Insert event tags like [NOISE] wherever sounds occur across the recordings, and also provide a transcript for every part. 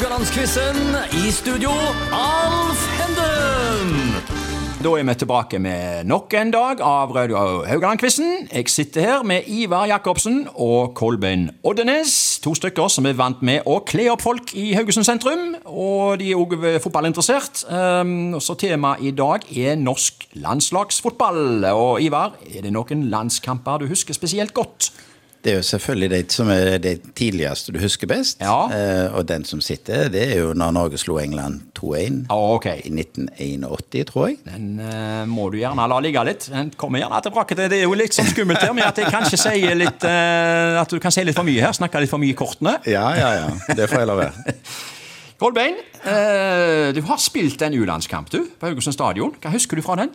Haugalandsquizen. I studio, Alf Henden. Da er vi tilbake med nok en dag av Radio Haugaland-quizen. Jeg sitter her med Ivar Jacobsen og Kolbein Oddenes. To stykker som er vant med å kle opp folk i Haugesund sentrum. Og de er òg fotballinteressert. Um, så temaet i dag er norsk landslagsfotball. Og Ivar, er det noen landskamper du husker spesielt godt? Det er jo selvfølgelig det som er det tidligste du husker best. Ja. Eh, og den som sitter, det er jo når Norge slo England 2-1 Ah, okay. i 1981, tror jeg. Den eh, må du gjerne la ligge litt. Den kommer gjerne tilbake til Det er jo litt sånn skummelt her med at litt eh, At du kan si litt for mye her. Snakke litt for mye i kortene. Ja, ja, ja. Det får jeg la være. [LAUGHS] Kolbein, eh, du har spilt en U-landskamp du, på Haugesund stadion. Hva husker du fra den?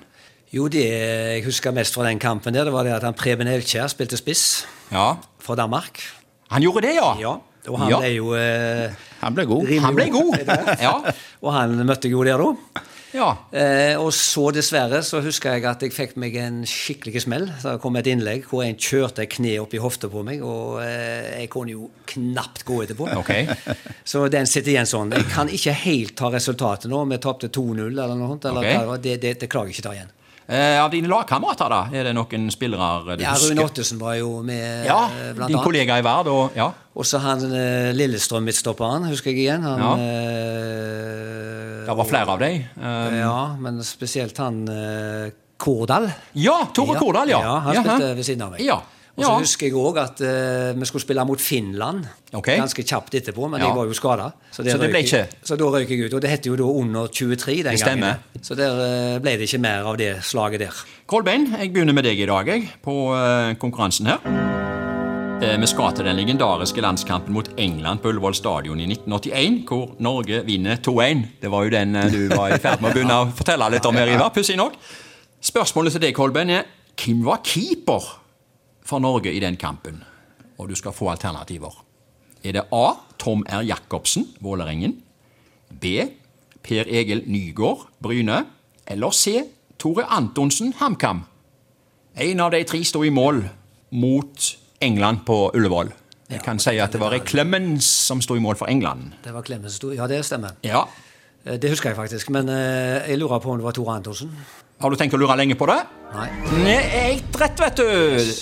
Jo, det jeg husker mest fra den kampen, der, det var det at han Preben Elkjær spilte spiss Ja. fra Danmark. Han gjorde det, ja? Ja, og han Ja. ble jo eh, Han ble god. Han ble god. Ja. [LAUGHS] Og han møtte jo der, da. ja. Eh, og så dessverre så husker jeg at jeg fikk meg en skikkelig smell. da det kom et innlegg hvor en kjørte et kne opp i hofta på meg, og eh, jeg kunne jo knapt gå etterpå. Okay. [LAUGHS] Så den sitter igjen sånn. Jeg kan ikke helt ta resultatet nå. Vi tapte 2-0 eller noe sånt. Eller okay. det, det, det klarer jeg ikke ta igjen. Eh, av dine lagkamerater, da? Er det noen spillere du Ja, husker? Rune Ottesen var jo med, Ja, eh, blant din annet. kollega i Vard. Og, ja. Og så han eh, Lillestrøm-midtstopperen, husker jeg igjen. Han, Ja. eh, Det var flere av dem. Um, Ja, men spesielt han eh, Kordal. ja, Tore Kordal, ja. ja. Han spilte ved siden av meg. Og så Ja. husker jeg òg at uh, vi skulle spille mot Finland okay. ganske kjapt etterpå, men Ja. jeg var jo skada. Så, Så? Så da røyk jeg ut. Og det het jo da under 23 den gangen. Så der uh, ble det ikke mer av det slaget der. Kolbein, jeg begynner med deg i dag, jeg, på uh, konkurransen her. Vi skal til den legendariske landskampen mot England på Ullevål stadion i 1981, hvor Norge vinner 2-1. Det var jo den du var i ferd med å begynne å fortelle litt om her, Ivar. Pussig nok. Spørsmålet til deg, Kolben, er hvem var keeper for Norge i den kampen? Og du skal få alternativer. Er det A. Tom R. Jacobsen, Vålerengen? B. Per Egil Nygård, Bryne? Eller C. Tore Antonsen, HamKam? En av de tre sto i mål mot England på Ullevål. Jeg kan si at det var Clemens som sto i mål for England. Det var Clemens som sto Ja, det stemmer. Ja. Eh, Det husker jeg faktisk. Men eh, jeg lurer på om det var Tore Antonsen. Har du tenkt å lure lenge på det? Nei. Nei, helt rett, vet du.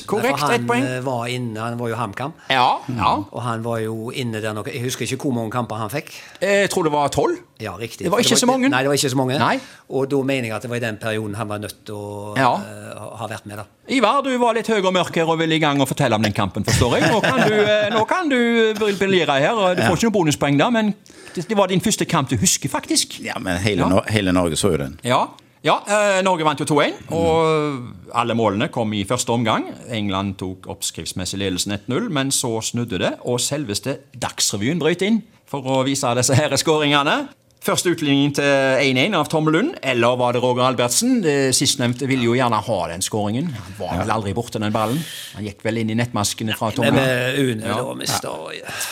Korrekt, For ett poeng. eh, var inne, han var jo HamKam. Ja, ja. Og han var jo inne der noe Jeg husker ikke hvor mange kamper han fikk. Jeg tror det var tolv. Ja, riktig. Det var ikke så mange. Nei, det var ikke så mange. Nei. Og da mener jeg at det var i den perioden han var nødt til å Ja. eh, ha vært med, da. Ivar, du var litt høy og mørk her og ville i gang og fortelle om den kampen, forstår jeg. Nå kan du, eh, nå kan du briljere her. Du får ikke noen bonuspoeng da, men det var din første kamp du husker, faktisk. Ja, men hele, Ja. Hele Norge så jo den. Ja, ja eh, Norge vant jo 2-1, og alle målene kom i første omgang. England tok oppskriftsmessig ledelsen 1-0, men så snudde det, og selveste Dagsrevyen brøt inn for å vise disse her skåringene. Første utligning til 1-1 av Tom Lund, eller var det Roger Albertsen? Sistnevnte ville jo gjerne ha den skåringen. Han var vel aldri borte den ballen. Han gikk vel inn i nettmaskene fra Tom Lund. Une Ja. da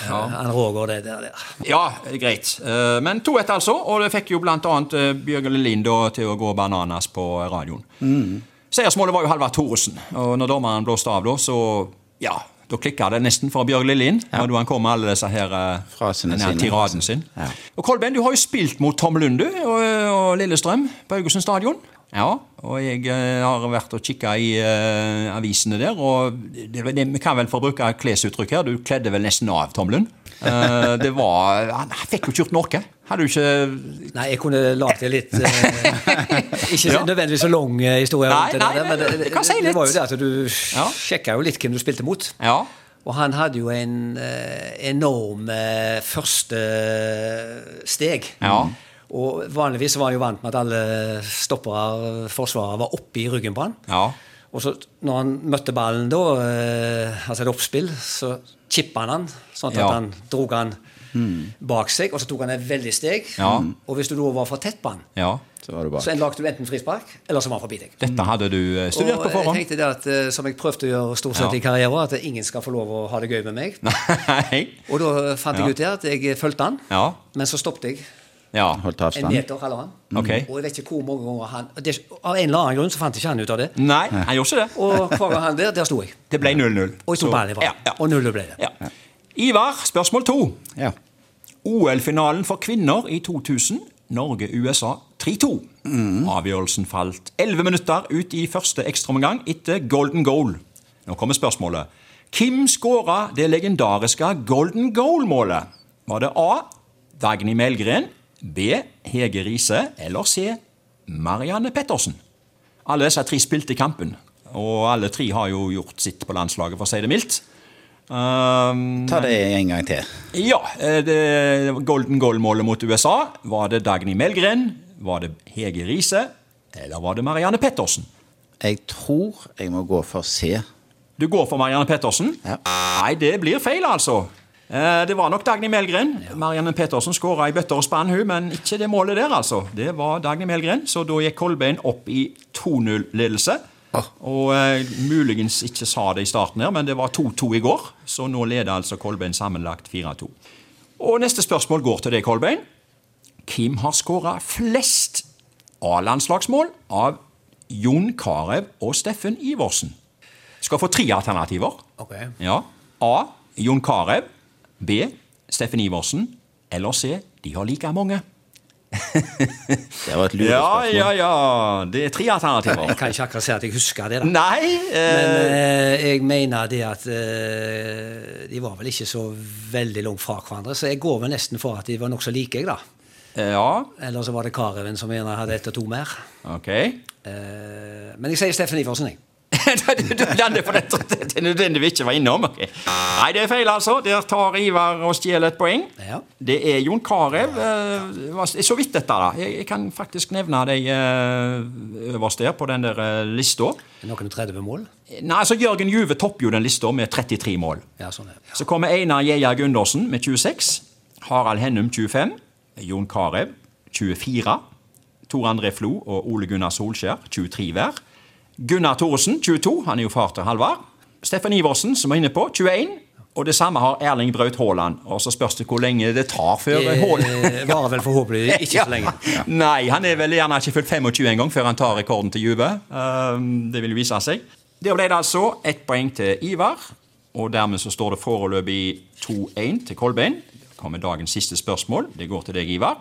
Ja. Han Roger det der. der. Ja, greit. Eh, Men 2-1 altså, og det fikk jo blant annet eh, Bjørgen Lind til å gå bananas på radioen. Seiersmålet var jo Halvard Thoresen, og når dommeren blåste av da, så ja, da klikka det nesten for Bjørg Lillin. Ja. Da han kom med alle disse her eh, Frasene denne sine. tiraden sin. Ja. Og Kolbein, du har jo spilt mot Tom Lundu og, og Lillestrøm på Haugesund stadion. Ja, og jeg eh, har vært og kikka i uh, avisene der, og det, det, vi kan vel få bruke klesuttrykk her. Du kledde vel nesten av Tom Lund. Eh, det var Han fikk jo ikke gjort noe. Hadde du ikke Nei, jeg kunne lagd det litt uh, [LAUGHS] Ikke ja. nødvendigvis så lang eh, historie. Nei, nei, det men det, det, si det, var jo det at du Ja. sjekka jo litt hvem du spilte mot. Ja. Og han hadde jo en enorm første steg. Ja. Og vanligvis var han jo vant med at alle stoppere, forsvarere, var oppe i ryggen på han. ja. Og så når han møtte ballen da, eh, altså et oppspill, så chippa han han, sånn at Ja. han drog han bak seg, og så tok han et veldig steg. Ja. Og hvis du da var for tett på han, ja. Så var det så en lagde du enten frispark, eller så var han forbi deg. Dette hadde du eh, studert Og på jeg tenkte det at, eh, som jeg prøvde å gjøre stort sett Ja. i karrieren, at ingen skal få lov å ha det gøy med meg. [LAUGHS] Nei. Og da fant jeg Ja. ut det at jeg fulgte han, Ja. men så stoppet jeg ja. Holdt en meter eller han. Ok. Og jeg vet ikke hvor mange ganger han det, Av en eller annen grunn så fant ikke han ut av det. Nei, han gjorde ikke det. Og hver gang han der, der sto jeg. Det ble 0-0. Og jeg tok ballen i Ja, ja. Og null ble det. Ja. Ivar, spørsmål to. Ja. OL-finalen for kvinner i 2000. Norge-USA 3-2. Avgjørelsen falt 11 minutter ut i første ekstraomgang etter golden goal. Nå kommer spørsmålet. Hvem skåra det legendariske golden goal-målet? Var det A. Dagny Melgren, B. Hege Riise eller C. Marianne Pettersen? Alle disse tre spilte i kampen, og alle tre har jo gjort sitt på landslaget, for å si det mildt. Um, Ta det en gang til. ja, eh, det golden goal-målet mot USA. Var det Dagny Melgren? Var det Hege Riise? Eller var det Marianne Pettersen? Jeg tror jeg må gå for C. Du går for Marianne Pettersen? Ja. Nei, det blir feil, altså. Eh, Det var nok Dagny Melgren. Marianne Pettersen skåra i bøtter og spann, hun, men ikke det målet der, altså. Det var Dagny Melgren, så da gikk Kolbein opp i 2-0-ledelse. Ah. Og eh, muligens ikke sa det i starten her, men det var 2-2 i går, så nå leder altså Kolbein sammenlagt 4-2. Og neste spørsmål går til deg, Kolbein. Hvem har skåra flest A-landslagsmål av Jon Carew og Steffen Iversen? Skal få tre alternativer. Okay. Ja. A. Jon Carew. B. Steffen Iversen. Eller C. De har like mange. [LAUGHS] Det var et Ja, lurespørsmål. ja, ja. Det er tre alternativer. Jeg kan ikke akkurat si at jeg husker det. da. Nei Men eh, eh, jeg mener det at eh, de var vel ikke så veldig langt fra hverandre, så jeg går vel nesten for at de var nokså like, jeg, da. Ja, Eller så var det Kareven som gjerne hadde ett og to mer. ok. Eh, men jeg sier Steffen Iversen, jeg. [LAUGHS] du du lander på dette [LAUGHS] det er nødvendig ikke var innom. Okay. Nei, det er feil, altså. Der tar Ivar og stjeler et poeng. Ja. Det er Jon Carew. var Så vidt dette, da. Jeg, jeg kan faktisk nevne deg eh, øverst der på den der eh, lista. Noen og 30 mål? Nei, altså Jørgen Juve topper jo den lista med 33 mål. Ja, sånn er det. Så kommer Einar Gjeia Gundersen med 26. Harald Hennum 25. Jon Carew 24. Tor André Flo og Ole Gunnar Solskjær 23 hver. Gunnar Thoresen 22. Han er jo far til Halvard. Steffen Iversen, som var inne på, 21. Og det samme har Erling Braut Haaland. Og så spørs det hvor lenge det tar før Haaland varer vel forhåpentlig [LAUGHS] ikke så lenge. Nei, han er vel gjerne ikke fullt 25 engang før han tar rekorden til Juve. Um, det vil vise seg. Der ble det altså ett poeng til Ivar, og dermed så står det foreløpig 2-1 til Kolbein. Det kommer dagens siste spørsmål. Det går til deg, Ivar.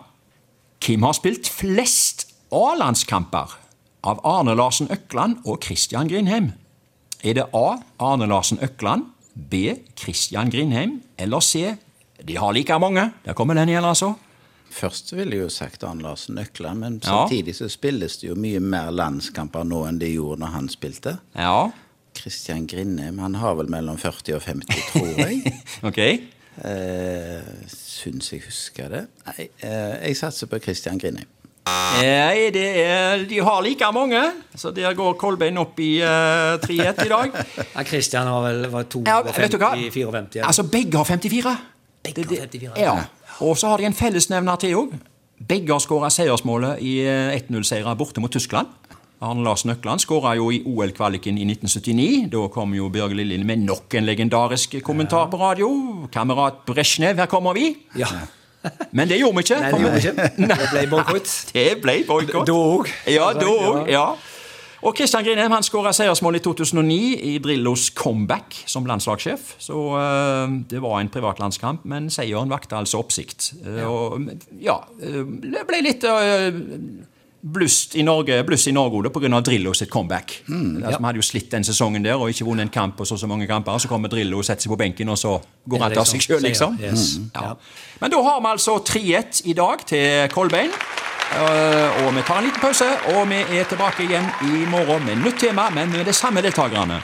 Hvem har spilt flest A-landskamper av Arne Larsen Økland og Christian Grindheim? Er det A. Arne Larsen Økland, B. Christian Grindheim eller C. De har like mange. Der kommer den igjen, altså. Først ville jeg jo sagt Arne Larsen Økland, men samtidig så spilles det jo mye mer landskamper nå enn det gjorde når han spilte. Ja, Christian Grindheim, han har vel mellom 40 og 50, tror jeg. [LAUGHS] ok. Eh, Syns jeg husker det. Nei, eh, jeg satser på Christian Grindheim. Nei, det er, de har like mange, så der går Kolbein opp i uh, 3-1 i dag. [LAUGHS] Ja, Christian har vel var Ja, vet du hva? 52, 54. Ja. Altså, begge har 54. Begge har 54, Ja. Og så har de en fellesnevner til òg. Begge har skåra seiersmålet i eh, 1-0-seiere borte mot Tyskland. Arne Lars Nøkland skåra jo i OL-kvaliken i 1979. Da kom jo Bjørge Lillelien med nok en legendarisk kommentar på radio. Kamerat Brezjnev, her kommer vi. ja. Men det gjorde vi ikke. Nei, det gjorde vi ikke. Det ble boikott. Det ble boikott. Da òg. Ja, da òg. Ja. Og Kristian Grinheim han skåra seiersmål i 2009 i Drillos comeback som landslagssjef. Så uh, det var en privatlandskamp, men seieren vakte altså oppsikt. Eh, Og ja, eh, det ble litt eh, bluss i Norge bluss i Norge pga. Drillo sitt comeback. altså, Vi hadde jo slitt den sesongen der og ikke vunnet en kamp og så så mange kamper. Så kommer Drillo og setter seg på benken, og så går han til seg sjøl, liksom. Yes. Ja. Men da har vi altså 3-1 i dag til Kolbein. Eh, og vi tar en liten pause, og vi er tilbake igjen i morgen med nytt tema, men med de samme deltakerne.